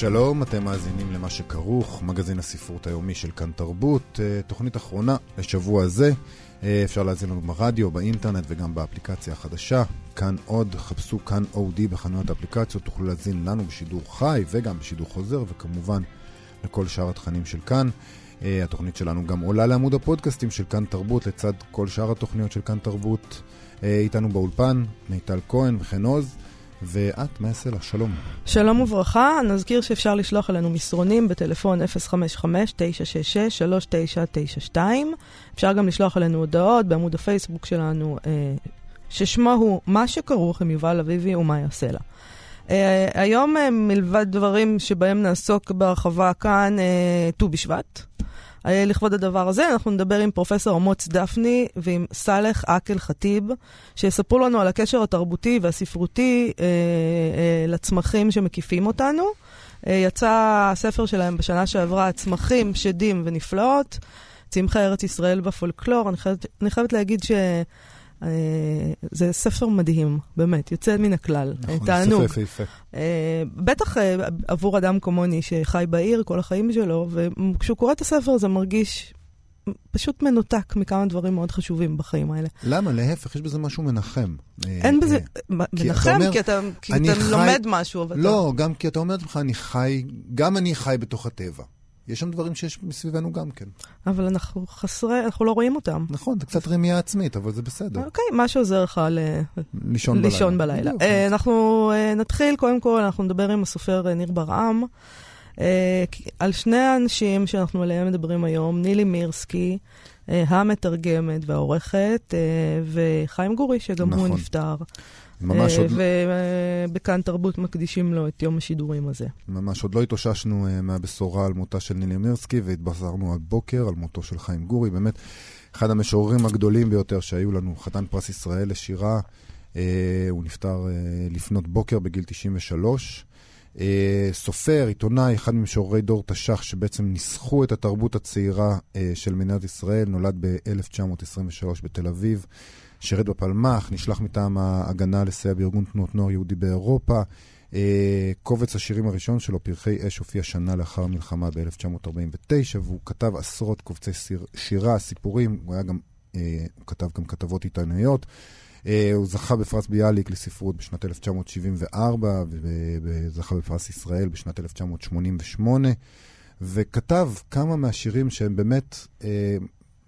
שלום, אתם מאזינים למה שכרוך, מגזין הספרות היומי של כאן תרבות, אה, תוכנית אחרונה לשבוע הזה. אה, אפשר להאזין לנו ברדיו, באינטרנט וגם באפליקציה החדשה. כאן עוד, חפשו כאן אודי בחנויות האפליקציות, תוכלו להאזין לנו בשידור חי וגם בשידור חוזר, וכמובן לכל שאר התכנים של כאן. אה, התוכנית שלנו גם עולה לעמוד הפודקאסטים של כאן תרבות, לצד כל שאר התוכניות של כאן תרבות. איתנו באולפן, מיטל כהן וחן עוז. ואת, מה יעשה לך? שלום. שלום וברכה, נזכיר שאפשר לשלוח אלינו מסרונים בטלפון 055-966-3992. אפשר גם לשלוח אלינו הודעות בעמוד הפייסבוק שלנו, אה, ששמו הוא מה שכרוך עם יובל אביבי ומה יעשה לה. אה, היום, אה, מלבד דברים שבהם נעסוק בהרחבה כאן, ט"ו בשבט. לכבוד הדבר הזה, אנחנו נדבר עם פרופסור אמוץ דפני ועם סאלח אקל ח'טיב, שיספרו לנו על הקשר התרבותי והספרותי אה, אה, לצמחים שמקיפים אותנו. אה, יצא הספר שלהם בשנה שעברה, צמחים, שדים ונפלאות, צמחי ארץ ישראל בפולקלור. אני חייבת, אני חייבת להגיד ש... זה ספר מדהים, באמת, יוצא מן הכלל. נכון, תענוג. ספר יפהפה. Uh, בטח uh, עבור אדם כמוני שחי בעיר כל החיים שלו, וכשהוא קורא את הספר זה מרגיש פשוט מנותק מכמה דברים מאוד חשובים בחיים האלה. למה? להפך, יש בזה משהו מנחם. אין בזה, מנחם, אומר, כי אתה, כי אתה חי- לומד משהו. אבל לא, גם כי אתה אומר לעצמך, אני חי, גם אני חי בתוך הטבע. יש שם דברים שיש מסביבנו גם כן. אבל אנחנו חסרי, אנחנו לא רואים אותם. נכון, זה קצת רמייה עצמית, אבל זה בסדר. אוקיי, מה שעוזר לך ל... לישון בלילה. לישון בלילה. בדיוק. אה, אנחנו אה, נתחיל, קודם כל, אנחנו נדבר עם הסופר אה, ניר ברעם, על שני האנשים שאנחנו עליהם מדברים היום, נילי מירסקי, המתרגמת והעורכת, וחיים גורי, שגם הוא נכון. נפטר. ממש עוד, ובכאן תרבות מקדישים לו את יום השידורים הזה. ממש עוד לא התאוששנו אה, מהבשורה על מותה של נילי מירסקי, והתבשרנו הבוקר על מותו של חיים גורי. באמת, אחד המשוררים הגדולים ביותר שהיו לנו, חתן פרס ישראל לשירה. אה, הוא נפטר אה, לפנות בוקר בגיל 93. אה, סופר, עיתונאי, אחד ממשוררי דור תש"ח שבעצם ניסחו את התרבות הצעירה אה, של מדינת ישראל, נולד ב-1923 בתל אביב, שירת בפלמ"ח, נשלח מטעם ההגנה לסייע בארגון תנועות נוער יהודי באירופה. אה, קובץ השירים הראשון שלו, פרחי אש, הופיע שנה לאחר המלחמה ב-1949, והוא כתב עשרות קובצי סיר, שירה, סיפורים, הוא היה גם, אה, הוא כתב גם כתבות עיתונאיות. אה, הוא זכה בפרס ביאליק לספרות בשנת 1974, וזכה בפרס ישראל בשנת 1988, וכתב כמה מהשירים שהם באמת,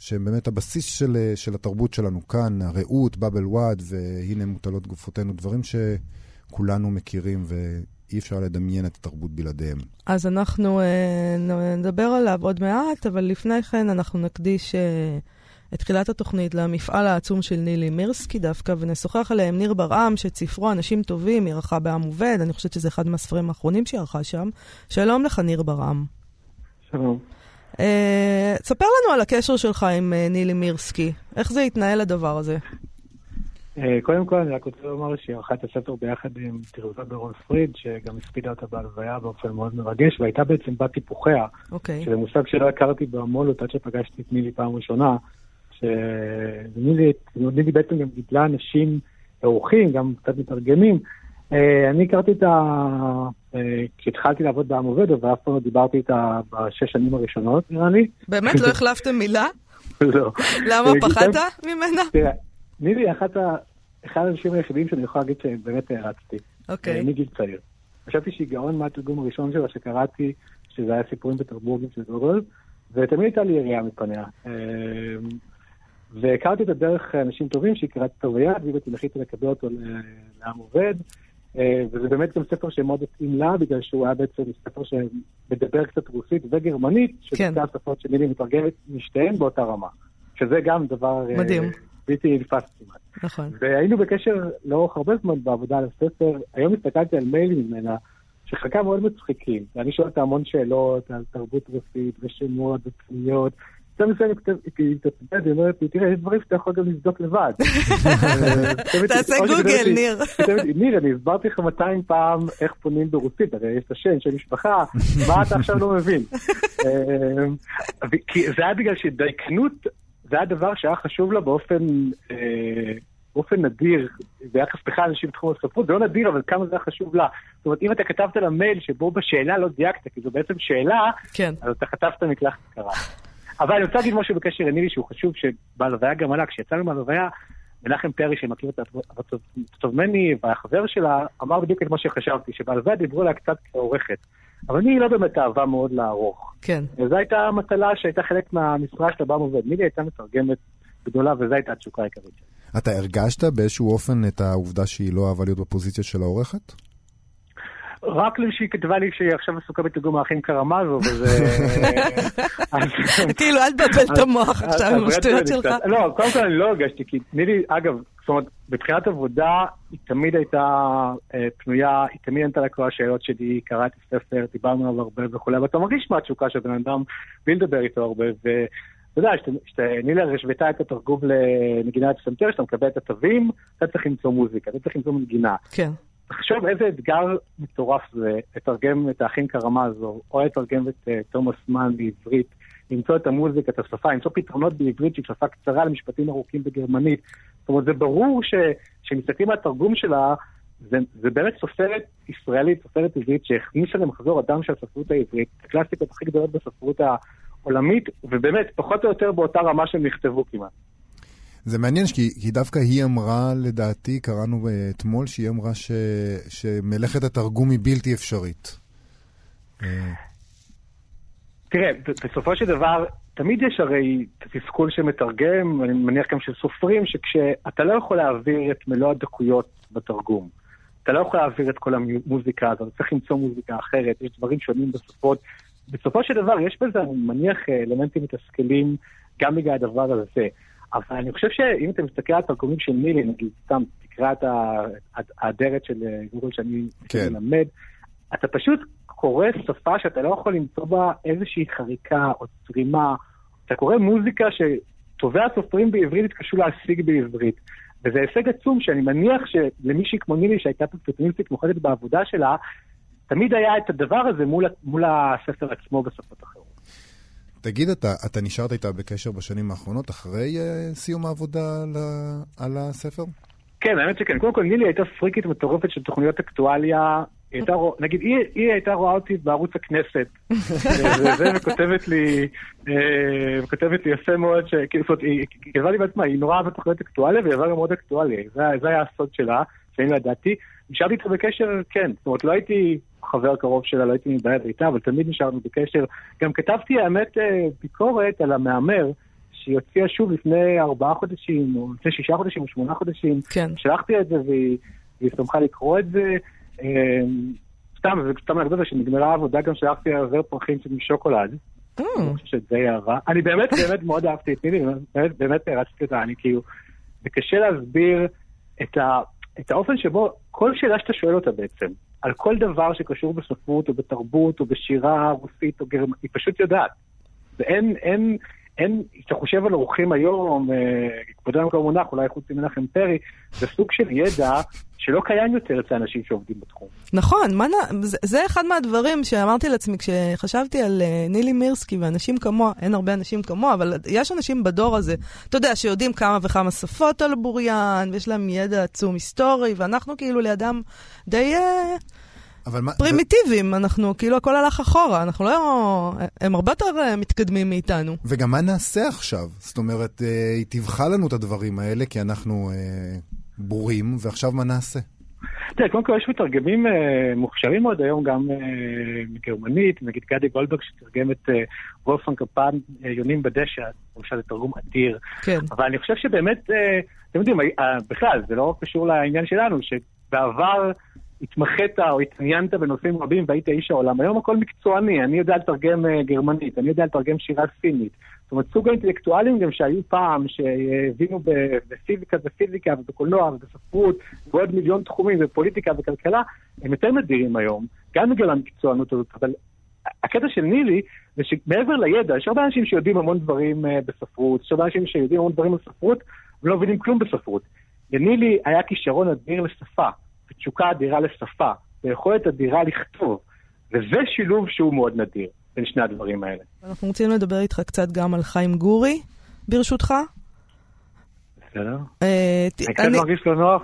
שהם באמת הבסיס של, אה, של התרבות שלנו כאן, הרעות, באבל וואד, והנה מוטלות גופותינו, דברים שכולנו מכירים ואי אפשר לדמיין את התרבות בלעדיהם. אז אנחנו אה, נדבר עליו עוד מעט, אבל לפני כן אנחנו נקדיש אה, את תחילת התוכנית למפעל העצום של נילי מירסקי דווקא, ונשוחח עליה עם ניר ברעם, שאת ספרו אנשים טובים, היא ערכה בעם עובד, אני חושבת שזה אחד מהספרים האחרונים שהיא ערכה שם. שלום לך, ניר ברעם. שלום. אה, ספר לנו על הקשר שלך עם אה, נילי מירסקי. איך זה התנהל הדבר הזה? אה, קודם כל, אני רק רוצה לומר שהיא ערכה את הספר ביחד עם תרזה ברון פריד, שגם הספידה אותה בהלוויה באופן מאוד מרגש, והייתה בעצם בת טיפוחיה, אוקיי. שזה מושג שלא הכרתי בהמולות עד שפגשתי את נילי פעם ראשונה, שנילי נילי בעצם גם גידלה אנשים עורכים, גם קצת מתרגמים. אה, אני הכרתי את ה... אה, כשהתחלתי לעבוד בעם עובד, אבל אף פעם לא דיברתי איתה בשש שנים הראשונות, נראה לי. באמת לא החלפתם מילה? לא. למה, אה, פחדת ממנה? תראה, נילי היא. אחד האנשים היחידים שאני יכול להגיד שבאמת הערצתי, אוקיי. אה, מגיל צעיר. חשבתי שהיא גאון מהתרגום הראשון שלה שקראתי, שזה היה סיפורים פטרבורגים של גוגל, ותמיד הייתה לי יריעה מפניה. והכרתי אותה דרך אנשים טובים שהיא קראת אותו ביד, והיא בעצם החליטה לקבל אותו לעם עובד. אה, וזה באמת גם ספר שמאוד התאים לה, בגלל שהוא היה בעצם ספר שמדבר קצת רוסית וגרמנית, שזה כן. השפות שנילי מתרגמת משתיהן באותה רמה. שזה גם דבר אה, מדהים. בלתי נתפס כמעט. נכון. והיינו בקשר לאורך הרבה זמן בעבודה על הספר. היום הסתכלתי על מיילים ממנה. שחלקם מאוד מצחיקים. ואני שואל אותם המון שאלות על תרבות רוסית ושמות ופניות. יותר מזה אני כותב, היא מתעצבנת, היא אומרת לי, תראה, יש דברים שאתה יכול גם לבדוק לבד. תעשה גוגל, ניר. ניר, אני הסברתי לך 200 פעם איך פונים ברוסית, הרי יש את השם, שם משפחה, מה אתה עכשיו לא מבין? כי זה היה בגלל שדייקנות, זה היה דבר שהיה חשוב לה באופן... באופן נדיר, ביחס בכלל אנשים בתחום הספרות, זה לא נדיר, אבל כמה זה היה חשוב לה. זאת אומרת, אם אתה כתבת לה מייל שבו בשאלה לא דייקת, כי זו בעצם שאלה, כן. אז אתה כתבת מקלחת קרה. אבל אני רוצה להגיד משהו בקשר לנילי שהוא חשוב, שבהלוויה גם עלה, כשיצאנו מהלוויה, מנחם פרי, שמכיר את טוב ממני, והחבר שלה, אמר בדיוק את מה שחשבתי, שבהלוויה דיברו עליה קצת כעורכת. אבל אני לא באמת אהבה מאוד לערוך. כן. זו הייתה מטלה שהייתה חלק מהמשרה שלה בה עובד. נילי הייתה מתרגמת גדולה, וזו הייתה התשוקה העיקרית שלה. אתה הרגשת באיזשהו אופן את העובדה שהיא לא אהבה להיות בפוזיציה של העורכת? רק שהיא כתבה לי שהיא עכשיו עסוקה בתרגום האחים קרמזו, וזה... כאילו, אל תבלבל את המוח עכשיו עם השטויות שלך. לא, קודם כל אני לא הרגשתי, כי נילי, אגב, זאת אומרת, בתחילת עבודה היא תמיד הייתה פנויה, היא תמיד ענתה לכל השאלות שלי, היא קראה את הספר, דיברנו עליו הרבה וכולי, ואתה מרגיש מהתשוקה של בן אדם בלי לדבר איתו הרבה, אתה יודע, כשנילה השוותה את התרגום לנגינת פסנתר, שאתה מקבל את התווים, אתה צריך למצוא מוזיקה, אתה צריך למצוא מנגינה. כן. תחשוב איזה אתגר מטורף זה לתרגם את האחים קרמזו, או לתרגם את uh, תומאס מן בעברית, למצוא את המוזיקה, את השפה, למצוא פתרונות בעברית שהיא שפה קצרה למשפטים ארוכים בגרמנית. זאת אומרת, זה ברור שכשמסתכלים על התרגום שלה, זה, זה באמת סופרת ישראלית, סופרת עברית, שהכניסה למחזור אדם של הספרות העברית, הקלאסיקות הכי גדולות בספרות העולמית, ובאמת, פחות או יותר באותה רמה שהם נכתבו כמעט. זה מעניין, כי, כי דווקא היא אמרה, לדעתי, קראנו אתמול, שהיא אמרה ש, שמלאכת התרגום היא בלתי אפשרית. תראה, בסופו של דבר, תמיד יש הרי תסכול שמתרגם, אני מניח גם של סופרים, שכשאתה לא יכול להעביר את מלוא הדקויות בתרגום, אתה לא יכול להעביר את כל המוזיקה הזאת, צריך למצוא מוזיקה אחרת, יש דברים שונים בשפות. בסופו של דבר, יש בזה, אני מניח, אלמנטים מתסכלים גם בגלל הדבר הזה. אבל אני חושב שאם אתה מסתכל על התרגומים של מילי, נגיד, סתם, תקרא את האדרת של גוגל שאני כן. מלמד, אתה פשוט קורא שפה שאתה לא יכול למצוא בה איזושהי חריקה או צרימה. אתה קורא מוזיקה שטובי הסופרים בעברית התקשו להשיג בעברית. וזה הישג עצום שאני מניח שלמישהי כמו נילי, שהייתה פרפקציוניסטית מוחדת בעבודה שלה, תמיד היה את הדבר הזה מול, מול הספר עצמו בשפות אחרות. תגיד, אתה, אתה נשארת איתה בקשר בשנים האחרונות, אחרי uh, סיום העבודה על, על הספר? כן, האמת שכן. קודם כל, נילי הייתה פריקית מטורפת של תוכניות אקטואליה. הייתה, נגיד, היא, היא הייתה רואה אותי בערוץ הכנסת, וזה, וכותבת לי, וכותבת לי יפה מאוד, שכאילו, זאת אומרת, היא כתבה לי בעצמה, היא נורא אהבה תוכניות אקטואליה, והיא אהבה גם מאוד אקטואליה. זה, זה היה הסוד שלה, שאני לא ידעתי. נשארתי איתה בקשר, כן. זאת אומרת, לא הייתי חבר קרוב שלה, לא הייתי מתבייש איתה, אבל תמיד נשארנו בקשר. גם כתבתי, האמת, ביקורת על המהמר, שהיא הוציאה שוב לפני ארבעה חודשים, או לפני שישה חודשים, או שמונה חודשים. כן. שלחתי את זה, והיא, והיא שמחה לקרוא את זה. סתם, זה סתם אנקדוטה שנגמרה העבודה, גם שלחתי זר פרחים משוקולד. אני חושב שזה אהבה. אני באמת, באמת מאוד אהבתי את נילי, באמת, באמת הרצתי אותה, אני כאילו... זה קשה להסביר את ה... את האופן שבו כל שאלה שאתה שואל אותה בעצם, על כל דבר שקשור בספרות או בתרבות או בשירה רוסית או גרמנית, היא פשוט יודעת. ואין, אין, אין, כשאתה חושב על אורחים היום, כבודם כבר מונח, אולי חוץ ממנחם פרי, זה סוג של ידע שלא קיים יותר אצל אנשים שעובדים בתחום. נכון, מה, זה, זה אחד מהדברים שאמרתי לעצמי כשחשבתי על uh, נילי מירסקי ואנשים כמוה, אין הרבה אנשים כמוה, אבל יש אנשים בדור הזה, אתה יודע, שיודעים כמה וכמה שפות על בוריין, ויש להם ידע עצום היסטורי, ואנחנו כאילו לידם די... Uh, מה, פרימיטיביים, זה... אנחנו, כאילו הכל הלך אחורה, אנחנו לא... הם הרבה יותר מתקדמים מאיתנו. וגם מה נעשה עכשיו? זאת אומרת, היא תבחר לנו את הדברים האלה, כי אנחנו אה, בורים, ועכשיו מה נעשה? תראה, קודם כל יש מתרגמים אה, מוכשרים מאוד היום, גם אה, מגרמנית, נגיד גדי גולדברג שתרגם את אה, וולפן קפן, אה, יונים בדשא, למשל זה תרגום אדיר. כן. אבל אני חושב שבאמת, אה, אתם יודעים, אה, בכלל, זה לא קשור לעניין שלנו, שבעבר... התמחית או התעניינת בנושאים רבים והיית איש העולם. היום הכל מקצועני, אני יודע לתרגם uh, גרמנית, אני יודע לתרגם שירה סינית. זאת אומרת, סוג האינטלקטואלים גם שהיו פעם, שהבינו בפיזיקה ופיזיקה ובקולנוע ובספרות ועוד מיליון תחומים בפוליטיקה וכלכלה, הם יותר נדירים היום, גם בגלל המקצוענות הזאת, אבל הקטע של נילי זה שמעבר לידע, יש הרבה אנשים שיודעים המון דברים uh, בספרות, יש הרבה אנשים שיודעים המון דברים בספרות ולא מבינים כלום בספרות. לנילי היה כישרון אדיר לשפה, ותשוקה אדירה לשפה, ויכולת אדירה לכתוב, וזה שילוב שהוא מאוד נדיר בין שני הדברים האלה. אנחנו רוצים לדבר איתך קצת גם על חיים גורי, ברשותך. בסדר. אה, אני קצת מרגיש לא נוח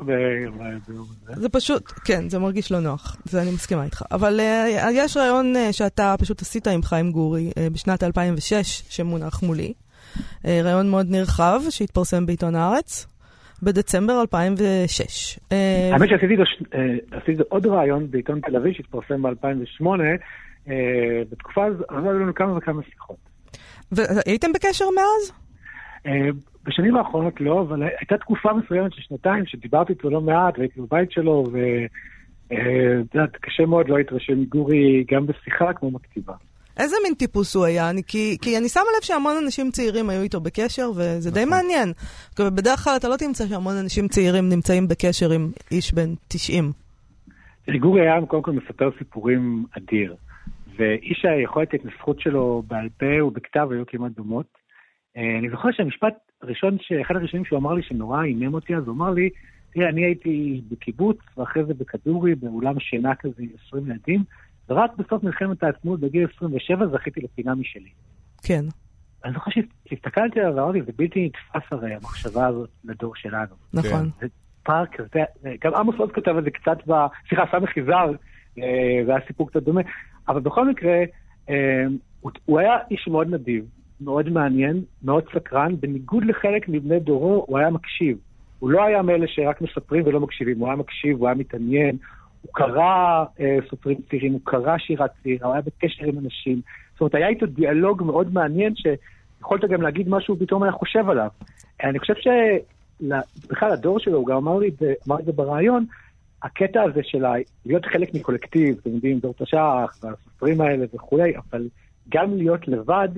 זה פשוט, כן, זה מרגיש לא נוח, זה אני מסכימה איתך. אבל אה, יש רעיון אה, שאתה פשוט עשית עם חיים גורי בשנת 2006, שמונח מולי. רעיון מאוד נרחב, שהתפרסם בעיתון הארץ. בדצמבר 2006. האמת שעשיתי עוד רעיון בעיתון תל אביב שהתפרסם ב-2008, בתקופה הזו היו לנו כמה וכמה שיחות. והייתם בקשר מאז? בשנים האחרונות לא, אבל הייתה תקופה מסוימת של שנתיים שדיברתי איתו לא מעט, והייתי בבית שלו, ואת אה, יודעת, קשה מאוד לא להתרשם מגורי גם בשיחה כמו בכתיבה. איזה מין טיפוס הוא היה? אני, כי, כי אני שמה לב שהמון אנשים צעירים היו איתו בקשר, וזה די נכון. מעניין. בדרך כלל אתה לא תמצא שהמון אנשים צעירים נמצאים בקשר עם איש בן 90. גורי היה קודם כל מספר סיפורים אדיר, ואיש היכולת ההתנסחות שלו בעל פה ובכתב היו כמעט דומות. אה, אני זוכר שהמשפט הראשון, אחד הראשונים שהוא אמר לי שנורא עינם אותי, אז הוא אמר לי, תראה, אני הייתי בקיבוץ, ואחרי זה בכדורי, באולם שינה כזה עם 20 ילדים, ורק בסוף מלחמת העצמאות בגיל 27 זכיתי לפינה משלי. כן. אני זוכר שהסתכלתי עליו ואמרתי, זה בלתי נתפס הרי, המחשבה הזאת לדור שלנו. נכון. זה פארק כזה, גם עמוס עוז כתב את זה קצת ב... סליחה, סמך יזהר, אה, זה היה סיפור קצת דומה, אבל בכל מקרה, אה, הוא היה איש מאוד נדיב, מאוד מעניין, מאוד סקרן, בניגוד לחלק מבני דורו, הוא היה מקשיב. הוא לא היה מאלה שרק מספרים ולא מקשיבים, הוא היה מקשיב, הוא היה מתעניין, הוא קרא אה, סופרים צעירים, הוא קרא שירה צעירה, הוא היה בקשר עם אנשים. זאת אומרת, היה איתו דיאלוג מאוד מעניין, שיכולת גם להגיד משהו פתאום היה חושב עליו. אני חושב שבכלל הדור שלו, הוא גם אמר לי, אמר את זה בריאיון, הקטע הזה של להיות חלק מקולקטיב, אתם יודעים, דור תש"ח והסופרים האלה וכולי, אבל גם להיות לבד,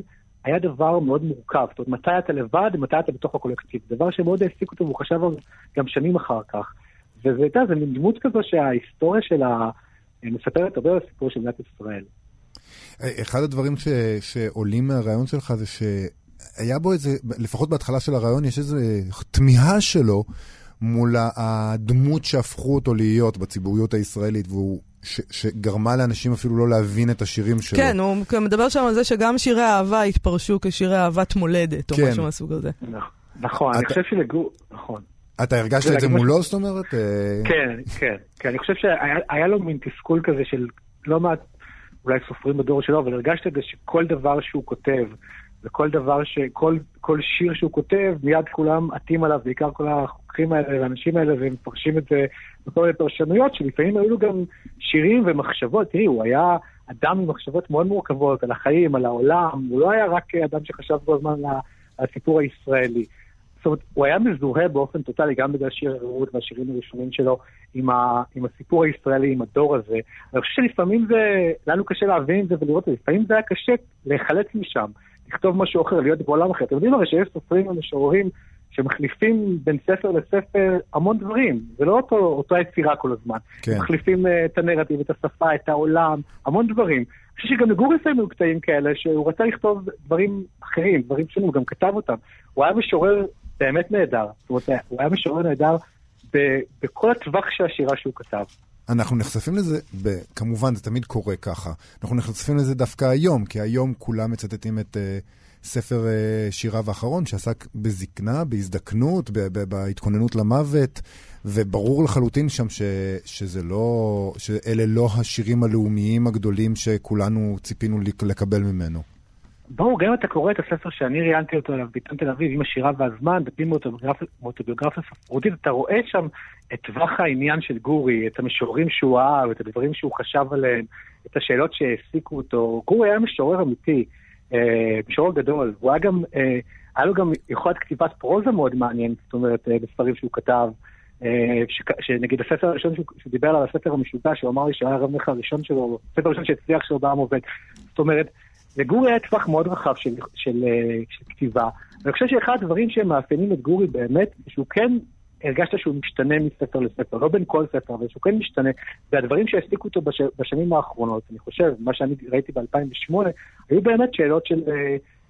היה דבר מאוד מורכב. זאת אומרת, מתי אתה לבד, מתי אתה בתוך הקולקטיב. דבר שמאוד העסיק אותו, והוא חשב גם שנים אחר כך. וזה הייתה, זה מין דמות כזו שההיסטוריה שלה מספרת הרבה על הסיפור של מדינת ישראל. אחד הדברים ש, שעולים מהרעיון שלך זה שהיה בו איזה, לפחות בהתחלה של הרעיון, יש איזו תמיהה שלו מול הדמות שהפכו אותו להיות בציבוריות הישראלית, והוא ש, שגרמה לאנשים אפילו לא להבין את השירים שלו. כן, הוא מדבר שם על זה שגם שירי אהבה התפרשו כשירי אהבת מולדת, או כן. משהו מהסוג הזה. נכון, אני חושב שלגור... נכון. אתה הרגשת את זה מולו, זאת אומרת? אה? כן, כן, כן. אני חושב שהיה לו מין תסכול כזה של לא מעט, אולי סופרים בדור שלו, אבל הרגשת את זה שכל דבר שהוא כותב, וכל דבר ש... כל, כל שיר שהוא כותב, מיד כולם עטים עליו, בעיקר כל החוקרים האלה והאנשים האלה, והם מפרשים את זה בכל מיני פרשנויות, שלפעמים היו לו גם שירים ומחשבות. תראי, הוא היה אדם עם מחשבות מאוד מורכבות על החיים, על העולם, הוא לא היה רק אדם שחשב כל הזמן על הסיפור הישראלי. זאת אומרת, הוא היה מזוהה באופן טוטאלי, גם בגלל שיר הרעות והשירים הראשונים שלו, עם, ה, עם הסיפור הישראלי, עם הדור הזה. אני חושב שלפעמים זה, לנו קשה להבין את זה ולראות את זה, לפעמים זה היה קשה להיחלץ משם. לכתוב משהו אחר, להיות בעולם אחר. אתם יודעים הרי שיש סופרים ומשוררים שמחליפים בין ספר לספר המון דברים, זה לא אותו, אותו יצירה כל הזמן. כן. מחליפים uh, את הנרטיב, את השפה, את העולם, המון דברים. אני חושב שגם לגוריסם היו קטעים כאלה, שהוא רצה לכתוב דברים אחרים, דברים שונים, הוא גם כתב אותם. הוא היה משורר באמת נהדר. זאת אומרת, הוא היה משורר נהדר בכל הטווח של השירה שהוא כתב. אנחנו נחשפים לזה, ב, כמובן זה תמיד קורה ככה, אנחנו נחשפים לזה דווקא היום, כי היום כולם מצטטים את uh, ספר uh, שיריו האחרון, שעסק בזקנה, בהזדקנות, ב, ב, בהתכוננות למוות, וברור לחלוטין שם ש, שזה לא, שאלה לא השירים הלאומיים הגדולים שכולנו ציפינו לקבל ממנו. בואו, גם אם אתה קורא את הספר שאני ראיינתי אותו עליו בעיתון תל אביב, עם השירה והזמן, דפים מאוטוביוגרפיה ספרותית, אתה רואה שם את טווח העניין של גורי, את המשוררים שהוא אהב, את הדברים שהוא חשב עליהם, את השאלות שהעסיקו אותו. גורי היה משורר אמיתי, אה, משורר גדול, הוא היה גם, אה, היה לו גם יכולת כתיבת פרוזה מאוד מעניינת, זאת אומרת, אה, בספרים שהוא כתב. שנגיד הספר הראשון שהוא דיבר על הספר המשוגע, שהוא אמר לי שהיה הרב הראשון שלו, הספר הראשון שהצליח שלו בעם עובד. זאת אומרת, לגורי היה טווח מאוד רחב של, של, של, של כתיבה. ואני חושב שאחד הדברים שמאפיינים את גורי באמת, שהוא כן, הרגשת שהוא משתנה מספר לספר, לא בין כל ספר, אבל שהוא כן משתנה. והדברים שהעסיקו אותו בש, בשנים האחרונות, אני חושב, מה שאני ראיתי ב-2008, היו באמת שאלות של,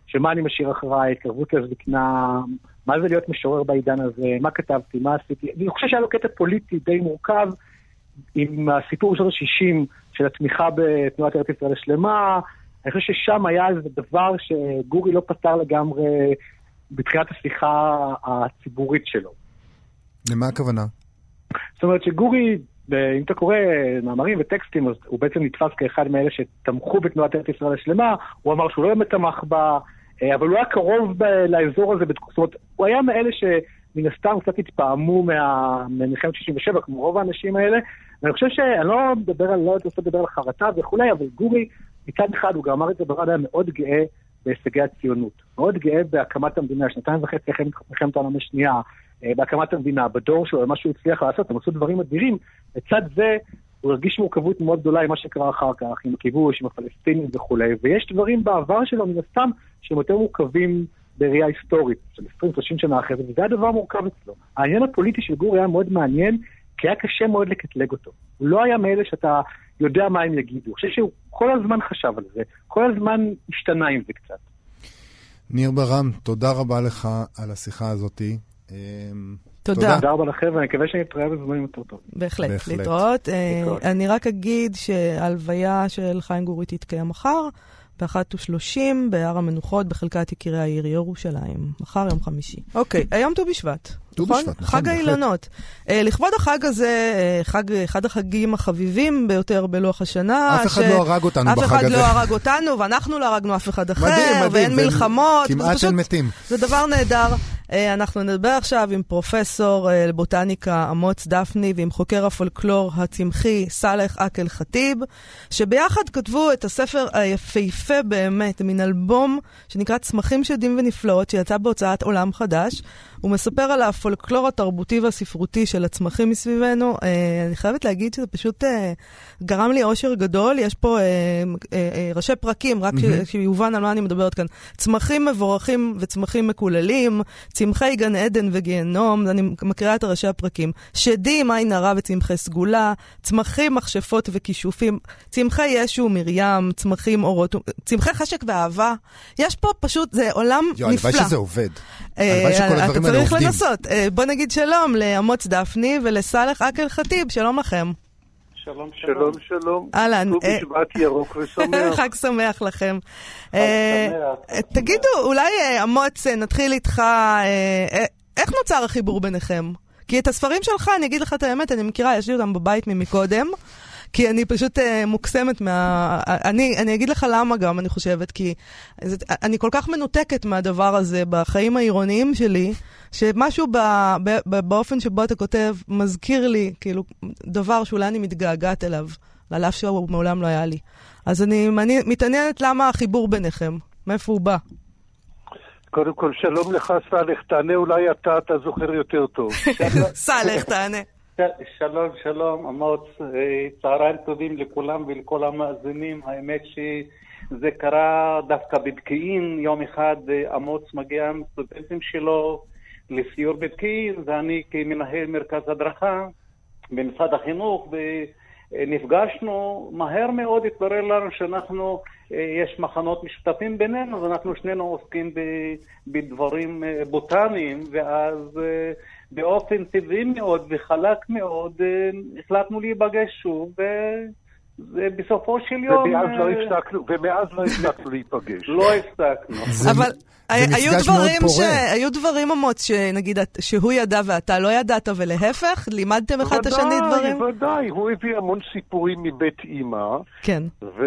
של מה אני משאיר אחריי, התקרבות לזקנה, מה זה להיות משורר בעידן הזה, מה כתבתי, מה עשיתי. אני חושב שהיה לו קטע פוליטי די מורכב עם הסיפור של ה-60 של התמיכה בתנועת ארץ ישראל השלמה. אני חושב ששם היה איזה דבר שגורי לא פתר לגמרי בתחילת השיחה הציבורית שלו. למה הכוונה? זאת אומרת שגורי, אם אתה קורא מאמרים וטקסטים, אז הוא בעצם נתפס כאחד מאלה שתמכו בתנועת ארץ ישראל השלמה, הוא אמר שהוא לא באמת תמך בה, אה, אבל הוא היה קרוב לאזור הזה, אומרת, הוא היה מאלה שמן הסתם קצת התפעמו ממלחמת 67, כמו רוב האנשים האלה, ואני חושב שאני לא מדבר על, לא רוצה לדבר על חרטה וכולי, אבל גורי, מצד אחד, הוא גם אמר את זה ברד, היה מאוד גאה בהישגי הציונות. מאוד גאה בהקמת המדינה, שנתיים וחצי אחרי מלחמת העולם השנייה, אה, בהקמת המדינה, בדור שלו, מה שהוא הצליח לעשות, הם עשו דברים אדירים. לצד זה, הוא הרגיש מורכבות מאוד גדולה עם מה שקרה אחר כך, עם הכיבוש, עם הפלסטינים וכולי, ויש דברים בעבר שלו, מן הסתם, שהם יותר מורכבים בראייה היסטורית, של 20-30 שנה אחרי זה, וזה הדבר מורכב אצלו. העניין הפוליטי של גור היה מאוד מעניין, כי היה קשה מאוד לקטלג אותו. הוא לא היה מאלה שאתה יודע מה הם יגידו. אני חושב שהוא כל הזמן חשב על זה, כל הזמן השתנה עם זה קצת. ניר ברם, תודה רבה לך על השיחה הזאתי. אמ, תודה. תודה רבה לכם, ואני מקווה שאני אתראה בזמנים יותר טוב. בהחלט, להתראות. אה, אני רק אגיד שההלוויה של חיים גורי תתקיים מחר. ב-13 בהר המנוחות בחלקת יקירי העיר ירושלים. מחר יום חמישי. אוקיי, היום ט"ו בשבט. ט"ו בשבט, נכון, חג האילנות. Uh, לכבוד החג הזה, uh, חג, אחד החגים החביבים ביותר בלוח השנה. אף אחד ש... לא הרג אותנו בחג הזה. אף אחד לא הרג אותנו, ואנחנו לא הרגנו אף אחד אחר, מדהים, מדהים, ואין מלחמות. כמעט אין מתים. זה דבר נהדר. Uh, אנחנו נדבר עכשיו עם פרופסור לבוטניקה אמוץ דפני ועם חוקר הפולקלור הצמחי סאלח אקל ח'טיב, שביחד כתבו את הספר היפהפה באמת, מין אלבום שנקרא צמחים שדים ונפלאות, שיצא בהוצאת עולם חדש. הוא מספר על הפולקלור התרבותי והספרותי של הצמחים מסביבנו. אה, אני חייבת להגיד שזה פשוט אה, גרם לי אושר גדול. יש פה אה, ראשי פרקים, רק mm-hmm. שיובן על מה אני מדברת כאן. צמחים מבורכים וצמחים מקוללים, צמחי גן עדן וגיהנום, אני מקריאה את ראשי הפרקים. שדים, עין הרע וצמחי סגולה, צמחים, מכשפות וכישופים, צמחי ישו ומרים, צמחים אורות, צמחי חשק ואהבה. יש פה פשוט, זה עולם יו, נפלא. הלוואי שזה עובד. הלוואי שכל הדברים האלה צריך לנסות. אה, בוא נגיד שלום לאמוץ דפני ולסאלח אקל ח'טיב, שלום לכם. שלום, שלום. שלום, אהלן. ט"ו בשבט ירוק ושמח. חג שמח לכם. חג שמח. תגידו, אולי אמוץ, נתחיל איתך, איך נוצר החיבור ביניכם? כי את הספרים שלך, אני אגיד לך את האמת, אני מכירה, יש לי אותם בבית ממקודם. כי אני פשוט uh, מוקסמת מה... אני, אני אגיד לך למה גם, אני חושבת, כי זה, אני כל כך מנותקת מהדבר הזה בחיים העירוניים שלי, שמשהו ב, ב, ב, באופן שבו אתה כותב מזכיר לי, כאילו, דבר שאולי אני מתגעגעת אליו, על אף שהוא מעולם לא היה לי. אז אני, אני מתעניינת למה החיבור ביניכם, מאיפה הוא בא. קודם כל, שלום לך, סאלח, תענה אולי אתה, אתה זוכר יותר טוב. סאלח, תענה. שלום, שלום, אמוץ, אה, צהריים טובים לכולם ולכל המאזינים. האמת שזה קרה דווקא בפקיעין, יום אחד אה, אמוץ מגיע עם סטודנטים שלו לסיור בפקיעין, ואני כמנהל מרכז הדרכה במשרד החינוך, ונפגשנו, מהר מאוד התברר לנו שאנחנו, אה, יש מחנות משותפים בינינו, ואנחנו שנינו עוסקים בדברים בוטניים, ואז באופן טבעי מאוד וחלק מאוד אה, החלטנו להיפגש שוב, ובסופו של יום... ומאז לא אה, הפסקנו, ומאז לא הפסקנו להיפגש. לא הפסקנו. אבל... היו דברים, ש... היו דברים אמוץ, שנגיד, שהוא ידע ואתה לא ידעת, ולהפך? לימדתם אחד את השני דברים? ודאי, הוא הביא המון סיפורים מבית אימא. כן. ו...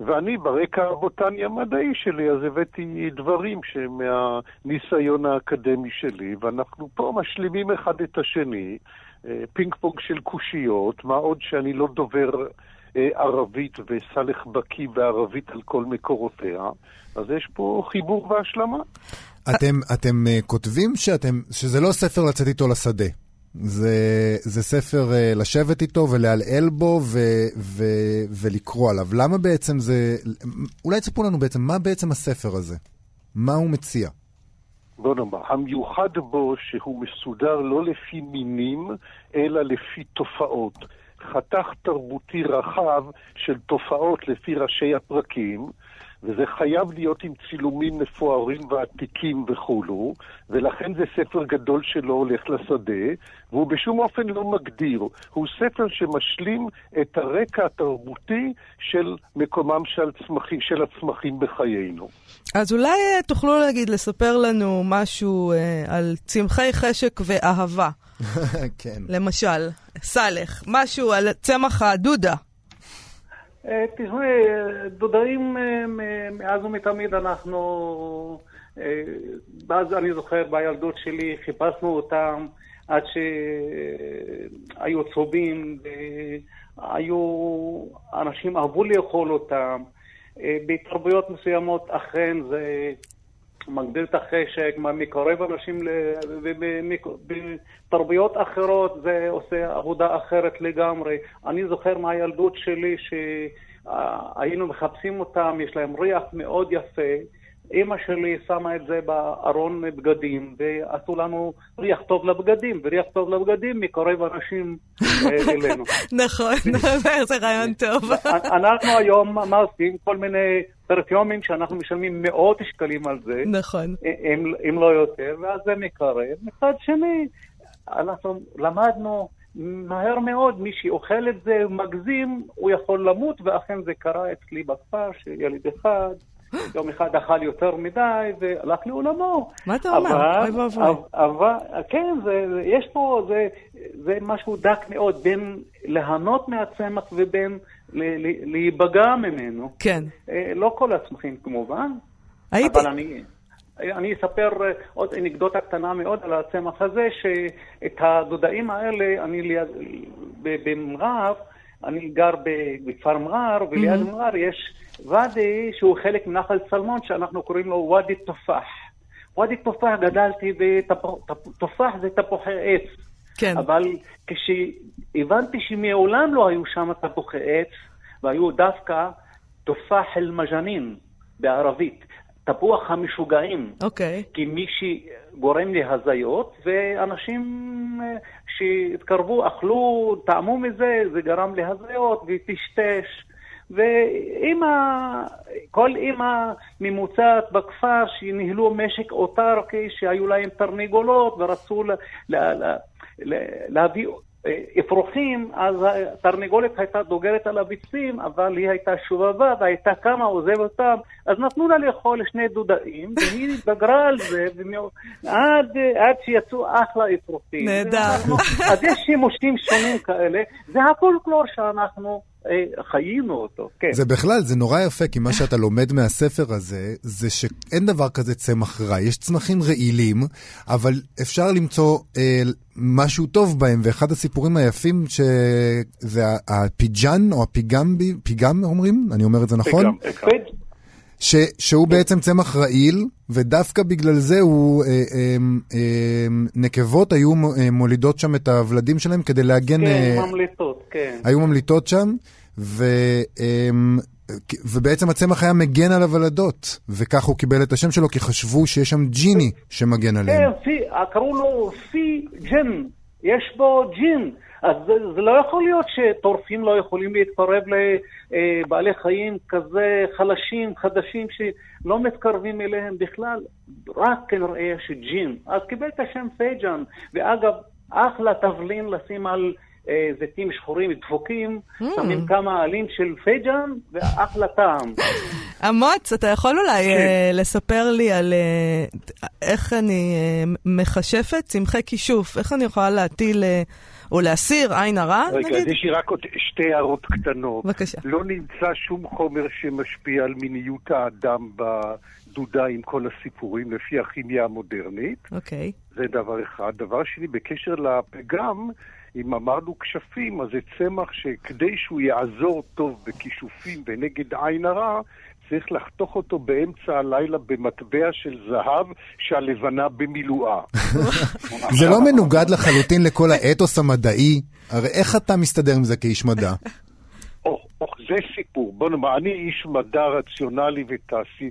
ואני, ברקע הבוטני המדעי שלי, אז הבאתי דברים שמהניסיון האקדמי שלי, ואנחנו פה משלימים אחד את השני. אה, פינג פונג של קושיות, מה עוד שאני לא דובר ערבית וסלח בקיא בערבית על כל מקורותיה, אז יש פה חיבור והשלמה. אתם, אתם uh, כותבים שאתם, שזה לא ספר לצאת איתו לשדה. זה, זה ספר uh, לשבת איתו ולעלעל בו ו, ו, ולקרוא עליו. למה בעצם זה... אולי תספרו לנו בעצם, מה בעצם הספר הזה? מה הוא מציע? בוא נאמר, המיוחד בו שהוא מסודר לא לפי מינים, אלא לפי תופעות. חתך תרבותי רחב של תופעות לפי ראשי הפרקים, וזה חייב להיות עם צילומים מפוארים ועתיקים וכולו, ולכן זה ספר גדול שלא הולך לשדה, והוא בשום אופן לא מגדיר. הוא ספר שמשלים את הרקע התרבותי של מקומם של, צמחים, של הצמחים בחיינו. אז אולי אה, תוכלו להגיד, לספר לנו משהו אה, על צמחי חשק ואהבה. כן. למשל, סאלח, משהו על צמח הדודה. אה, תשמעי, דודאים אה, מאז ומתמיד אנחנו, אה, ואז אני זוכר בילדות שלי חיפשנו אותם עד שהיו צהובים, והיו, אנשים אהבו לאכול אותם. בתרבויות מסוימות אכן זה מגביר את החשק, מקרב אנשים, בתרבויות אחרות זה עושה עבודה אחרת לגמרי. אני זוכר מהילדות שלי שהיינו מחפשים אותם, יש להם ריח מאוד יפה. אימא שלי שמה את זה בארון בגדים, ועשו לנו ריח טוב לבגדים, וריח טוב לבגדים מקרב אנשים אה, אלינו. נכון, זה רעיון טוב. אנחנו היום עושים כל מיני פרפיומים שאנחנו משלמים מאות שקלים על זה. נכון. אם, אם לא יותר, ואז זה מקרב. מצד שני, אנחנו למדנו מהר מאוד, מי שאוכל את זה מגזים, הוא יכול למות, ואכן זה קרה אצלי בכפר, שילד אחד יום אחד אכל יותר מדי והלך לעולמו. מה אתה אומר? אוי ואבוי. אבל, כן, זה, יש פה, זה, זה משהו דק מאוד בין ליהנות מהצמח ובין להיפגע ממנו. כן. אה, לא כל הצמחים כמובן, הייתי... אבל אני... אני אספר אה, עוד אנקדוטה קטנה מאוד על הצמח הזה, שאת הדודאים האלה, אני ליד, במע'אר, אני גר בכפר מע'אר, וליד mm-hmm. מע'אר יש ואדי שהוא חלק מנחל צלמון, שאנחנו קוראים לו ואדי תופח. ואדי תופח גדלתי, ותופח זה תפוחי עץ. כן. אבל כשהבנתי שמעולם לא היו שם תפוחי עץ, והיו דווקא תופח אל-מג'נין בערבית, תפוח המשוגעים. אוקיי. כי מי שגורם להזיות, ואנשים אה, שהתקרבו, אכלו, טעמו מזה, זה גרם להזיות וטשטש. ואימא, כל אימא ממוצעת בכפר שניהלו משק אוטרקי, שהיו להם תרנגולות ורצו לה, לה, לה, להביא אה, אפרוחים, אז התרנגולת הייתה דוגרת על הביצים, אבל היא הייתה שובבה והייתה קמה, עוזבת אותם, אז נתנו לה לאכול שני דודאים, והיא התבגרה על זה, עד, עד שיצאו אחלה אפרוחים. נהדר. אז יש שימושים שונים כאלה, זה הפולקלור שאנחנו... אה, חיינו אותו, כן. זה בכלל, זה נורא יפה, כי מה שאתה לומד מהספר הזה, זה שאין דבר כזה צמח רע. יש צמחים רעילים, אבל אפשר למצוא אה, משהו טוב בהם, ואחד הסיפורים היפים, שזה הפיג'אן, או הפיגם, פיגם אומרים? אני אומר את זה נכון? פיגם, ש, שהוא כן. בעצם צמח רעיל, ודווקא בגלל זה הוא, אה, אה, אה, נקבות היו אה, מולידות שם את הוולדים שלהם כדי להגן... כן, אה, ממליטות, כן. היו ממליטות שם, ו, אה, ובעצם הצמח היה מגן על הוולדות, וכך הוא קיבל את השם שלו, כי חשבו שיש שם ג'יני שמגן עליהם. כן, פי, קראו לו פי ג'ן, יש בו ג'ין. אז זה, זה לא יכול להיות שטורפים לא יכולים להתקרב לבעלי חיים כזה חלשים, חדשים, שלא מתקרבים אליהם בכלל, רק כנראה יש ג'ין. אז קיבל את השם פייג'ן, ואגב, אחלה תבלין לשים על... אה, זיתים שחורים דפוקים, אמ. שמים כמה עלים של פייג'ן ואחלה טעם. אמוץ, אתה יכול אולי כן. אה, לספר לי על אה, איך אני מכשפת צמחי כישוף, איך אני יכולה להטיל... או להסיר עין הרע, רגע, נגיד? רגע, אז יש לי רק עוד שתי הערות קטנות. בבקשה. לא נמצא שום חומר שמשפיע על מיניות האדם בדודא עם כל הסיפורים, לפי הכימיה המודרנית. אוקיי. זה דבר אחד. דבר שני, בקשר לפיגם, אם אמרנו כשפים, אז זה צמח שכדי שהוא יעזור טוב בכישופים ונגד עין הרע, צריך לחתוך אותו באמצע הלילה במטבע של זהב שהלבנה במילואה. זה לא מנוגד לחלוטין לכל האתוס המדעי? הרי איך אתה מסתדר עם זה כאיש מדע? או, זה סיפור. בוא נאמר, אני איש מדע רציונלי ותעשי,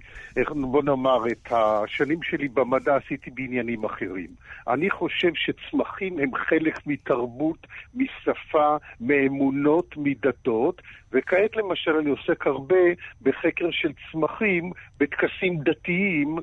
בוא נאמר, את השנים שלי במדע עשיתי בעניינים אחרים. אני חושב שצמחים הם חלק מתרבות, משפה, מאמונות, מדתות, וכעת למשל אני עוסק הרבה בחקר של צמחים בטקסים דתיים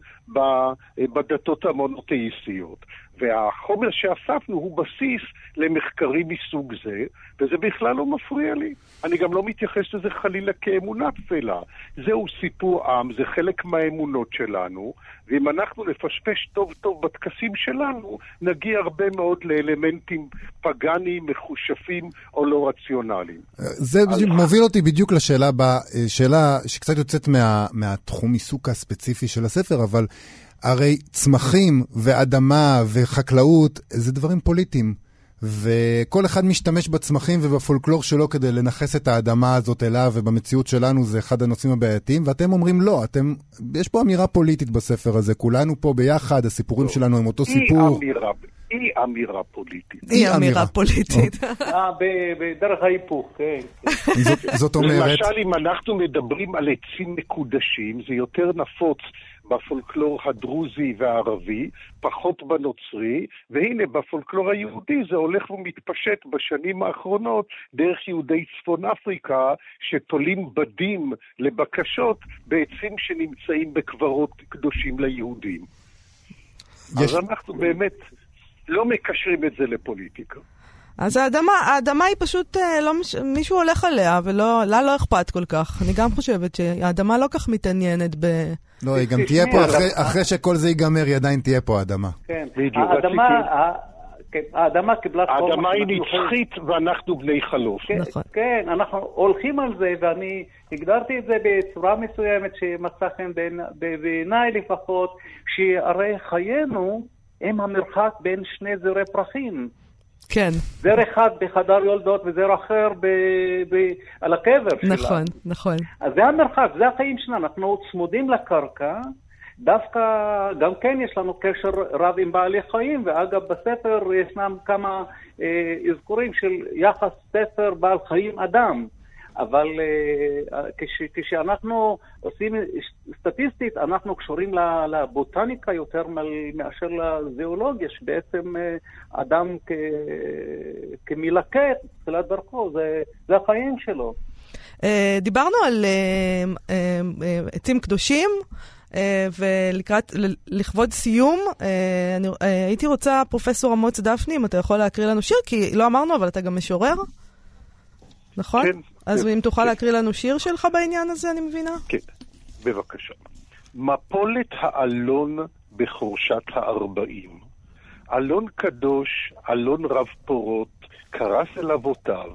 בדתות המונותאיסטיות. והחומר שאספנו הוא בסיס למחקרים מסוג זה, וזה בכלל לא מפריע לי. אני גם לא מתייחס לזה חלילה כאמונה תפלה. זהו סיפור עם, זה חלק מהאמונות שלנו, ואם אנחנו נפשפש טוב טוב בטקסים שלנו, נגיע הרבה מאוד לאלמנטים פגאניים, מחושפים או לא רציונליים. זה בדיוק מוביל אותי בדיוק לשאלה הבאה, אה, שאלה שקצת יוצאת מה, מהתחום עיסוק הספציפי של הספר, אבל הרי צמחים ואדמה וחקלאות זה דברים פוליטיים. וכל אחד משתמש בצמחים ובפולקלור שלו כדי לנכס את האדמה הזאת אליו, ובמציאות שלנו זה אחד הנושאים הבעייתיים, ואתם אומרים לא, אתם, יש פה אמירה פוליטית בספר הזה, כולנו פה ביחד, הסיפורים שלנו הם אותו סיפור. אי אמירה, אי אמירה פוליטית. היא אי אמירה. אמירה פוליטית. אה, ב- בדרך ההיפוך, כן. זאת, זאת אומרת, למשל, אם אנחנו מדברים על עצים מקודשים, זה יותר נפוץ בפולקלור הדרוזי והערבי, פחות בנוצרי, והנה בפולקלור היהודי זה הולך ומתפשט בשנים האחרונות דרך יהודי צפון אפריקה שתולים בדים לבקשות בעצים שנמצאים בקברות קדושים ליהודים. יש, אז אנחנו באמת לא מקשרים את זה לפוליטיקה. אז האדמה, האדמה היא פשוט, אה, לא מש... מישהו הולך עליה, ולא, לה לא אכפת כל כך. אני גם חושבת שהאדמה לא כך מתעניינת ב... לא, היא גם תהיה פה, אחרי, אחרי שכל זה ייגמר, היא עדיין תהיה פה האדמה. כן. בדיוק, האדמה, כן, האדמה קיבלה... פורמה האדמה היא שאנחנו יכולים- נצחית ואנחנו בני חלוף. כן, נכון. כן, אנחנו הולכים על זה, ואני הגדרתי את זה בצורה מסוימת שמצא חן בעיני- בעיניי לפחות, שהרי חיינו הם המרחק בין שני זרי פרחים. כן, זר אחד בחדר יולדות וזר אחר ב, ב, על הקבר שלנו. נכון, נכון. אז זה המרחק, זה החיים שלנו, אנחנו צמודים לקרקע, דווקא גם כן יש לנו קשר רב עם בעלי חיים, ואגב בספר ישנם כמה אה, אזכורים של יחס ספר בעל חיים אדם. אבל אה, כש, כשאנחנו עושים סטטיסטית, אנחנו קשורים ל- לבוטניקה יותר מאשר לזואולוגיה, שבעצם אה, אדם כ, כמלקט, תחילת דרכו, זה, זה החיים שלו. אה, דיברנו על אה, אה, אה, עצים קדושים, אה, ולקראת, לכבוד סיום, אה, אני אה, הייתי רוצה, פרופסור אמוץ דפני, אם אתה יכול להקריא לנו שיר, כי לא אמרנו, אבל אתה גם משורר, נכון? כן, אז אם תוכל כן. להקריא לנו שיר שלך בעניין הזה, אני מבינה? כן, בבקשה. מפולת האלון בחורשת הארבעים. אלון קדוש, אלון רב פורות, קרס אל אבותיו.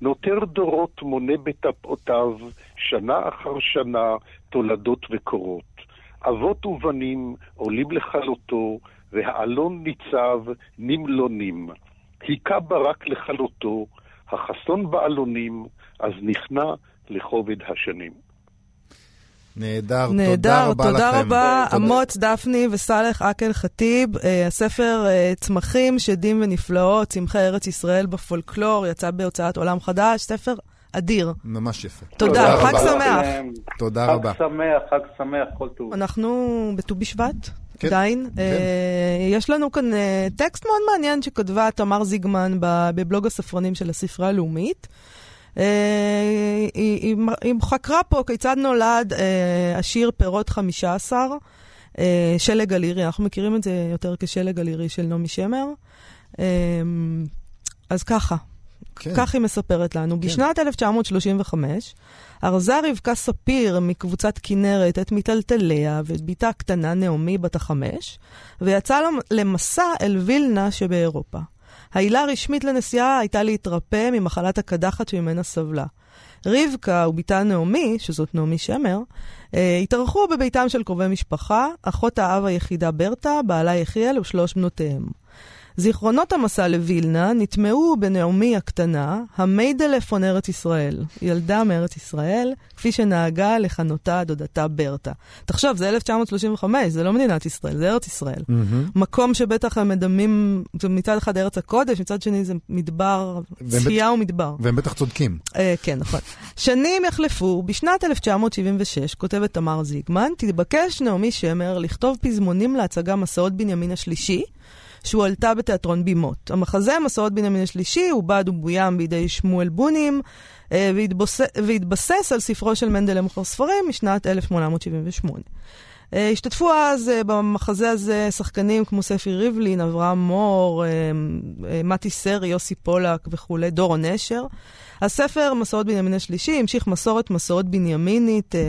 נותר דורות מונה בטפאותיו, שנה אחר שנה, תולדות וקורות. אבות ובנים עולים לכלותו, והאלון ניצב נמלונים. היכה ברק לכלותו, החסון באלונים, אז נכנע לכובד השנים. נהדר, תודה נהדר, רבה לכם. תודה רבה, תודה. אמוץ דפני וסאלח אקל ח'טיב. אה, הספר אה, צמחים, שדים ונפלאות, צמחי ארץ ישראל בפולקלור, יצא בהוצאת עולם חדש, ספר אדיר. ממש יפה. תודה, רבה. חג שמח. תודה חג רבה. שמח, חג שמח, כל טוב. אנחנו בט"ו בשבט, כן, עדיין. כן. אה, יש לנו כאן אה, טקסט מאוד מעניין שכתבה תמר זיגמן בבלוג הספרנים של הספרייה הלאומית. אה, היא, היא, היא חקרה פה כיצד נולד אה, השיר פירות 15, אה, שלג אלירי, אנחנו מכירים את זה יותר כשלג אלירי של נעמי שמר. אה, אז ככה, כן. כך היא מספרת לנו. בשנת 1935 ארזה רבקה ספיר מקבוצת כנרת את מיטלטליה ואת בתה הקטנה נעמי בת החמש, ויצאה למ- למסע אל וילנה שבאירופה. העילה הרשמית לנסיעה הייתה להתרפא ממחלת הקדחת שממנה סבלה. רבקה ובתה נעמי, שזאת נעמי שמר, אה, התארחו בביתם של קרובי משפחה, אחות האב היחידה ברטה, בעלה יחיאל ושלוש בנותיהם. זיכרונות המסע לווילנה נטמעו בנעמי הקטנה, המיידלפון ארץ ישראל, ילדה מארץ ישראל, כפי שנהגה לכנותה דודתה ברטה. תחשוב, זה 1935, זה לא מדינת ישראל, זה ארץ ישראל. מהמם. מקום שבטח הם מדמים, זה מצד אחד ארץ הקודש, מצד שני זה מדבר, צפייה ומדבר. והם בטח צודקים. אה, כן, נכון. שנים יחלפו, בשנת 1976, כותבת תמר זיגמן, תתבקש נעמי שמר לכתוב פזמונים להצגה מסעות בנימין השלישי, שהועלתה בתיאטרון בימות. המחזה מסעות בנימין השלישי עובד ובוים בידי שמואל בונים, אה, והתבוס... והתבסס על ספרו של מנדל למוכר ספרים משנת 1878. אה, השתתפו אז אה, במחזה הזה שחקנים כמו ספי ריבלין, אברהם מור, מתי סרי, יוסי פולק וכולי, דורון נשר. הספר, מסורת בנימין השלישי, המשיך מסורת מסורת בנימינית, אה,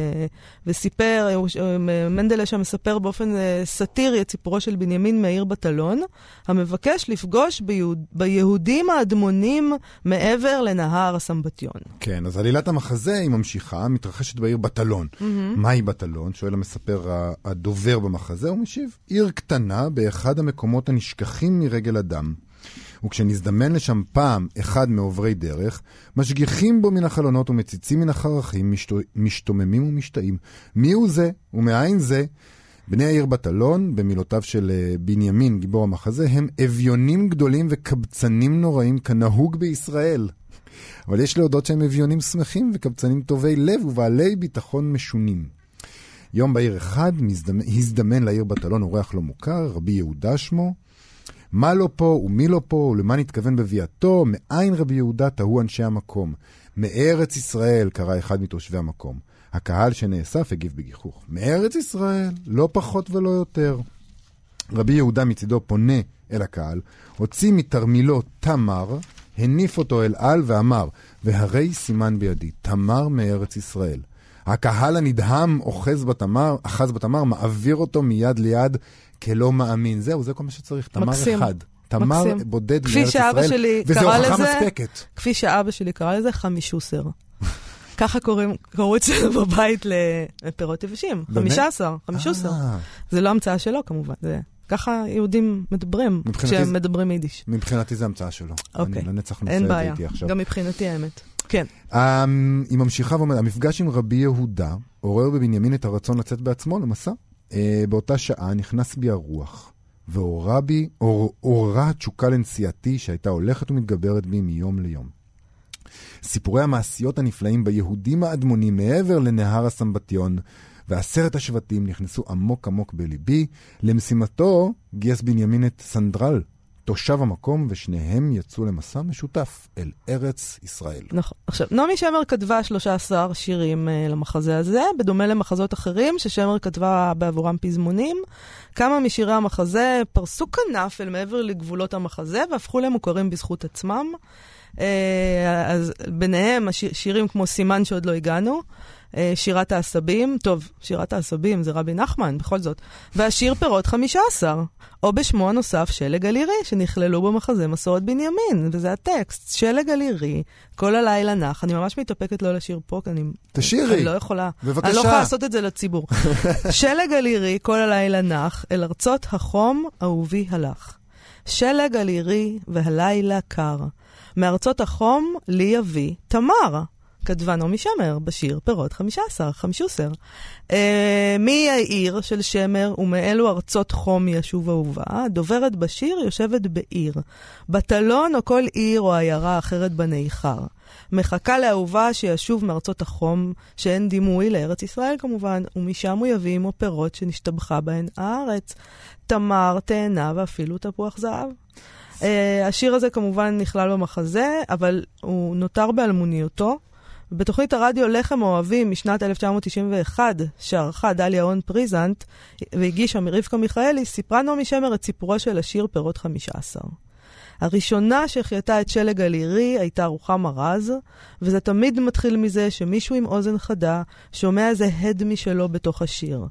וסיפר, אה, אה, מנדלה שם מספר באופן סאטירי את סיפורו של בנימין מאיר בטלון, המבקש לפגוש ביהוד, ביהודים האדמונים מעבר לנהר הסמבטיון. כן, אז עלילת המחזה היא ממשיכה, מתרחשת בעיר בטלון. מהי בטלון? שואל המספר הדובר במחזה, הוא משיב, עיר קטנה באחד המקומות הנשכחים מרגל אדם. וכשנזדמן לשם פעם אחד מעוברי דרך, משגיחים בו מן החלונות ומציצים מן החרכים, משתו, משתוממים ומשתאים. מי הוא זה ומאין זה? בני העיר בטלון, במילותיו של אה, בנימין, גיבור המחזה, הם אביונים גדולים וקבצנים נוראים כנהוג בישראל. אבל יש להודות שהם אביונים שמחים וקבצנים טובי לב ובעלי ביטחון משונים. יום בהיר אחד. הזדמן לעיר בטלון אורח לא מוכר, רבי יהודה שמו. מה לא פה ומי לא פה ולמה נתכוון בביאתו, מאין רבי יהודה תהו אנשי המקום. מארץ ישראל, קרא אחד מתושבי המקום. הקהל שנאסף הגיב בגיחוך. מארץ ישראל, לא פחות ולא יותר. רבי יהודה מצידו פונה אל הקהל, הוציא מתרמילו תמר, הניף אותו אל על ואמר, והרי סימן בידי, תמר מארץ ישראל. הקהל הנדהם אוחז בתמר, אחז בתמר, מעביר אותו מיד ליד כלא מאמין. זהו, זה כל מה שצריך, תמר מקסים. אחד. תמר מקסים. בודד מארץ ישראל, וזו הוכחה מספקת. כפי שאבא שלי קרא לזה, חמישוסר. ככה קוראים, קראו אצלנו בבית לפירות יבשים. חמישה עשר, חמישוסר. אה, זה לא המצאה שלו כמובן, זה ככה יהודים מדברים כשהם זה- מדברים יידיש. מבחינתי זה המצאה שלו. אוקיי. אני לנצח נושא אין את זה איתי עכשיו. גם מבחינתי האמת. כן. אמ, היא ממשיכה ואומרת, המפגש עם רבי יהודה עורר בבנימין את הרצון לצאת בעצמו למסע. אה, באותה שעה נכנס בי הרוח, ועוררה בי, עוררה התשוקה לנסיעתי שהייתה הולכת ומתגברת בי מיום ליום. סיפורי המעשיות הנפלאים ביהודים האדמונים מעבר לנהר הסמבטיון, ועשרת השבטים נכנסו עמוק עמוק בליבי. למשימתו גייס בנימין את סנדרל, תושב המקום, ושניהם יצאו למסע משותף אל ארץ ישראל. נכון. עכשיו, נעמי שמר כתבה 13 שירים uh, למחזה הזה, בדומה למחזות אחרים ששמר כתבה בעבורם פזמונים. כמה משירי המחזה פרסו כנף אל מעבר לגבולות המחזה והפכו למוכרים בזכות עצמם. Uh, אז ביניהם שירים כמו סימן שעוד לא הגענו, uh, שירת העשבים, טוב, שירת העשבים זה רבי נחמן, בכל זאת, והשיר פירות 15, או בשמו הנוסף שלג אלירי, שנכללו במחזה מסורת בנימין, וזה הטקסט, שלג אלירי, כל הלילה נח. אני ממש מתאפקת לא לשיר פה, כי אני... תשירי. אני לא יכולה. בבקשה. אני לא יכולה לעשות את זה לציבור. שלג אלירי, כל הלילה נח, אל ארצות החום אהובי הלך. שלג אלירי והלילה קר. מארצות החום לי יביא תמר. כתבה נעמי שמר בשיר פירות 15, חמישוסר. אה, מי העיר של שמר ומאלו ארצות חום ישוב אהובה? דוברת בשיר יושבת בעיר. בטלון או כל עיר או עיירה אחרת בניכר. מחכה לאהובה שישוב מארצות החום, שאין דימוי לארץ ישראל כמובן, ומשם הוא יביא עמו פירות שנשתבחה בהן הארץ. תמר, תאנה ואפילו תפוח זהב. Uh, השיר הזה כמובן נכלל במחזה, אבל הוא נותר באלמוניותו. בתוכנית הרדיו לחם אוהבים משנת 1991, שערכה דליה הון פריזנט והגישה מרבקה מיכאלי, סיפרה נעמי שמר את סיפורו של השיר פירות 15. הראשונה שהחייתה את שלג אלירי הייתה רוחמה רז, וזה תמיד מתחיל מזה שמישהו עם אוזן חדה שומע איזה הד משלו בתוך השיר.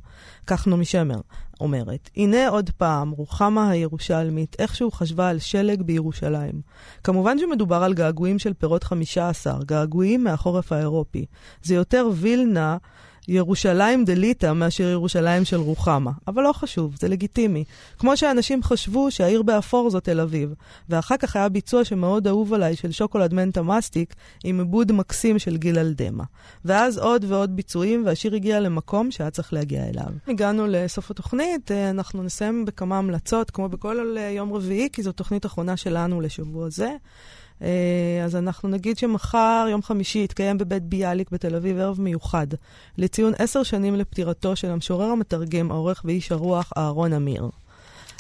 כך נעמי שמר אומרת, הנה עוד פעם, רוחמה הירושלמית, איכשהו חשבה על שלג בירושלים. כמובן שמדובר על געגועים של פירות 15, געגועים מהחורף האירופי. זה יותר וילנה ירושלים דליטא מאשר ירושלים של רוחמה. אבל לא חשוב, זה לגיטימי. כמו שאנשים חשבו שהעיר באפור זו תל אביב. ואחר כך היה ביצוע שמאוד אהוב עליי של שוקולד מנטה מסטיק עם עיבוד מקסים של גיל אלדמה. ואז עוד ועוד ביצועים, והשיר הגיע למקום שהיה צריך להגיע אליו. הגענו לסוף התוכנית, אה, אנחנו נסיים בכמה המלצות, כמו בכל אה, יום רביעי, כי זו תוכנית אחרונה שלנו לשבוע זה. אה, אז אנחנו נגיד שמחר, יום חמישי, יתקיים בבית ביאליק בתל אביב ערב מיוחד לציון עשר שנים לפטירתו של המשורר המתרגם, העורך ואיש הרוח אהרון אמיר.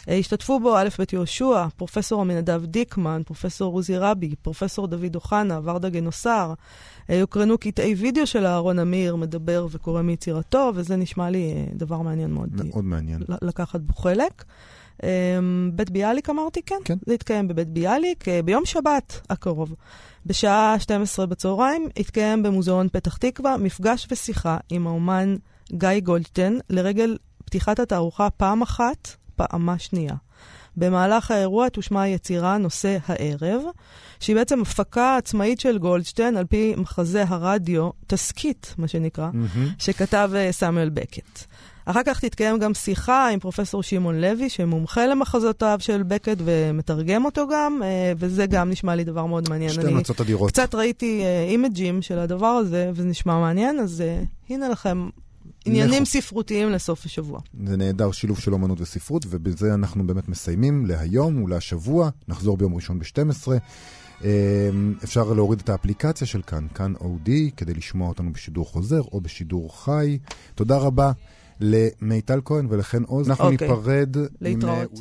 השתתפו בו א' ב' יהושע, פרופסור עמינדב דיקמן, פרופסור עוזי רבי, פרופסור דוד אוחנה, ורדה גנוסר. יוקרנו קטעי וידאו של אהרון אמיר, מדבר וקורא מיצירתו, וזה נשמע לי דבר מעניין מאוד. מאוד מעניין. לקחת בו חלק. בית ביאליק אמרתי? כן. כן. זה יתקיים בבית ביאליק ביום שבת הקרוב. בשעה 12 בצהריים יתקיים במוזיאון פתח תקווה מפגש ושיחה עם האומן גיא גולדשטיין לרגל פתיחת התערוכה פעם אחת, פעמה שנייה. במהלך האירוע תושמע היצירה נושא הערב, שהיא בעצם הפקה עצמאית של גולדשטיין על פי מחזה הרדיו, תסכית, מה שנקרא, mm-hmm. שכתב סמואל בקט. אחר כך תתקיים גם שיחה עם פרופסור שמעון לוי, שמומחה למחזותיו של בקט ומתרגם אותו גם, וזה גם נשמע לי דבר מאוד מעניין. שתי המלצות אדירות. קצת ראיתי אימג'ים של הדבר הזה, וזה נשמע מעניין, אז הנה לכם עניינים ספרותיים לסוף השבוע. זה נהדר, שילוב של אומנות וספרות, ובזה אנחנו באמת מסיימים להיום ולהשבוע. נחזור ביום ראשון ב-12. אפשר להוריד את האפליקציה של כאן, כאן אודי, כדי לשמוע אותנו בשידור חוזר או בשידור חי. תודה רבה למיטל כהן ולחן עוז. אנחנו אוקיי. ניפרד להתראות. עם...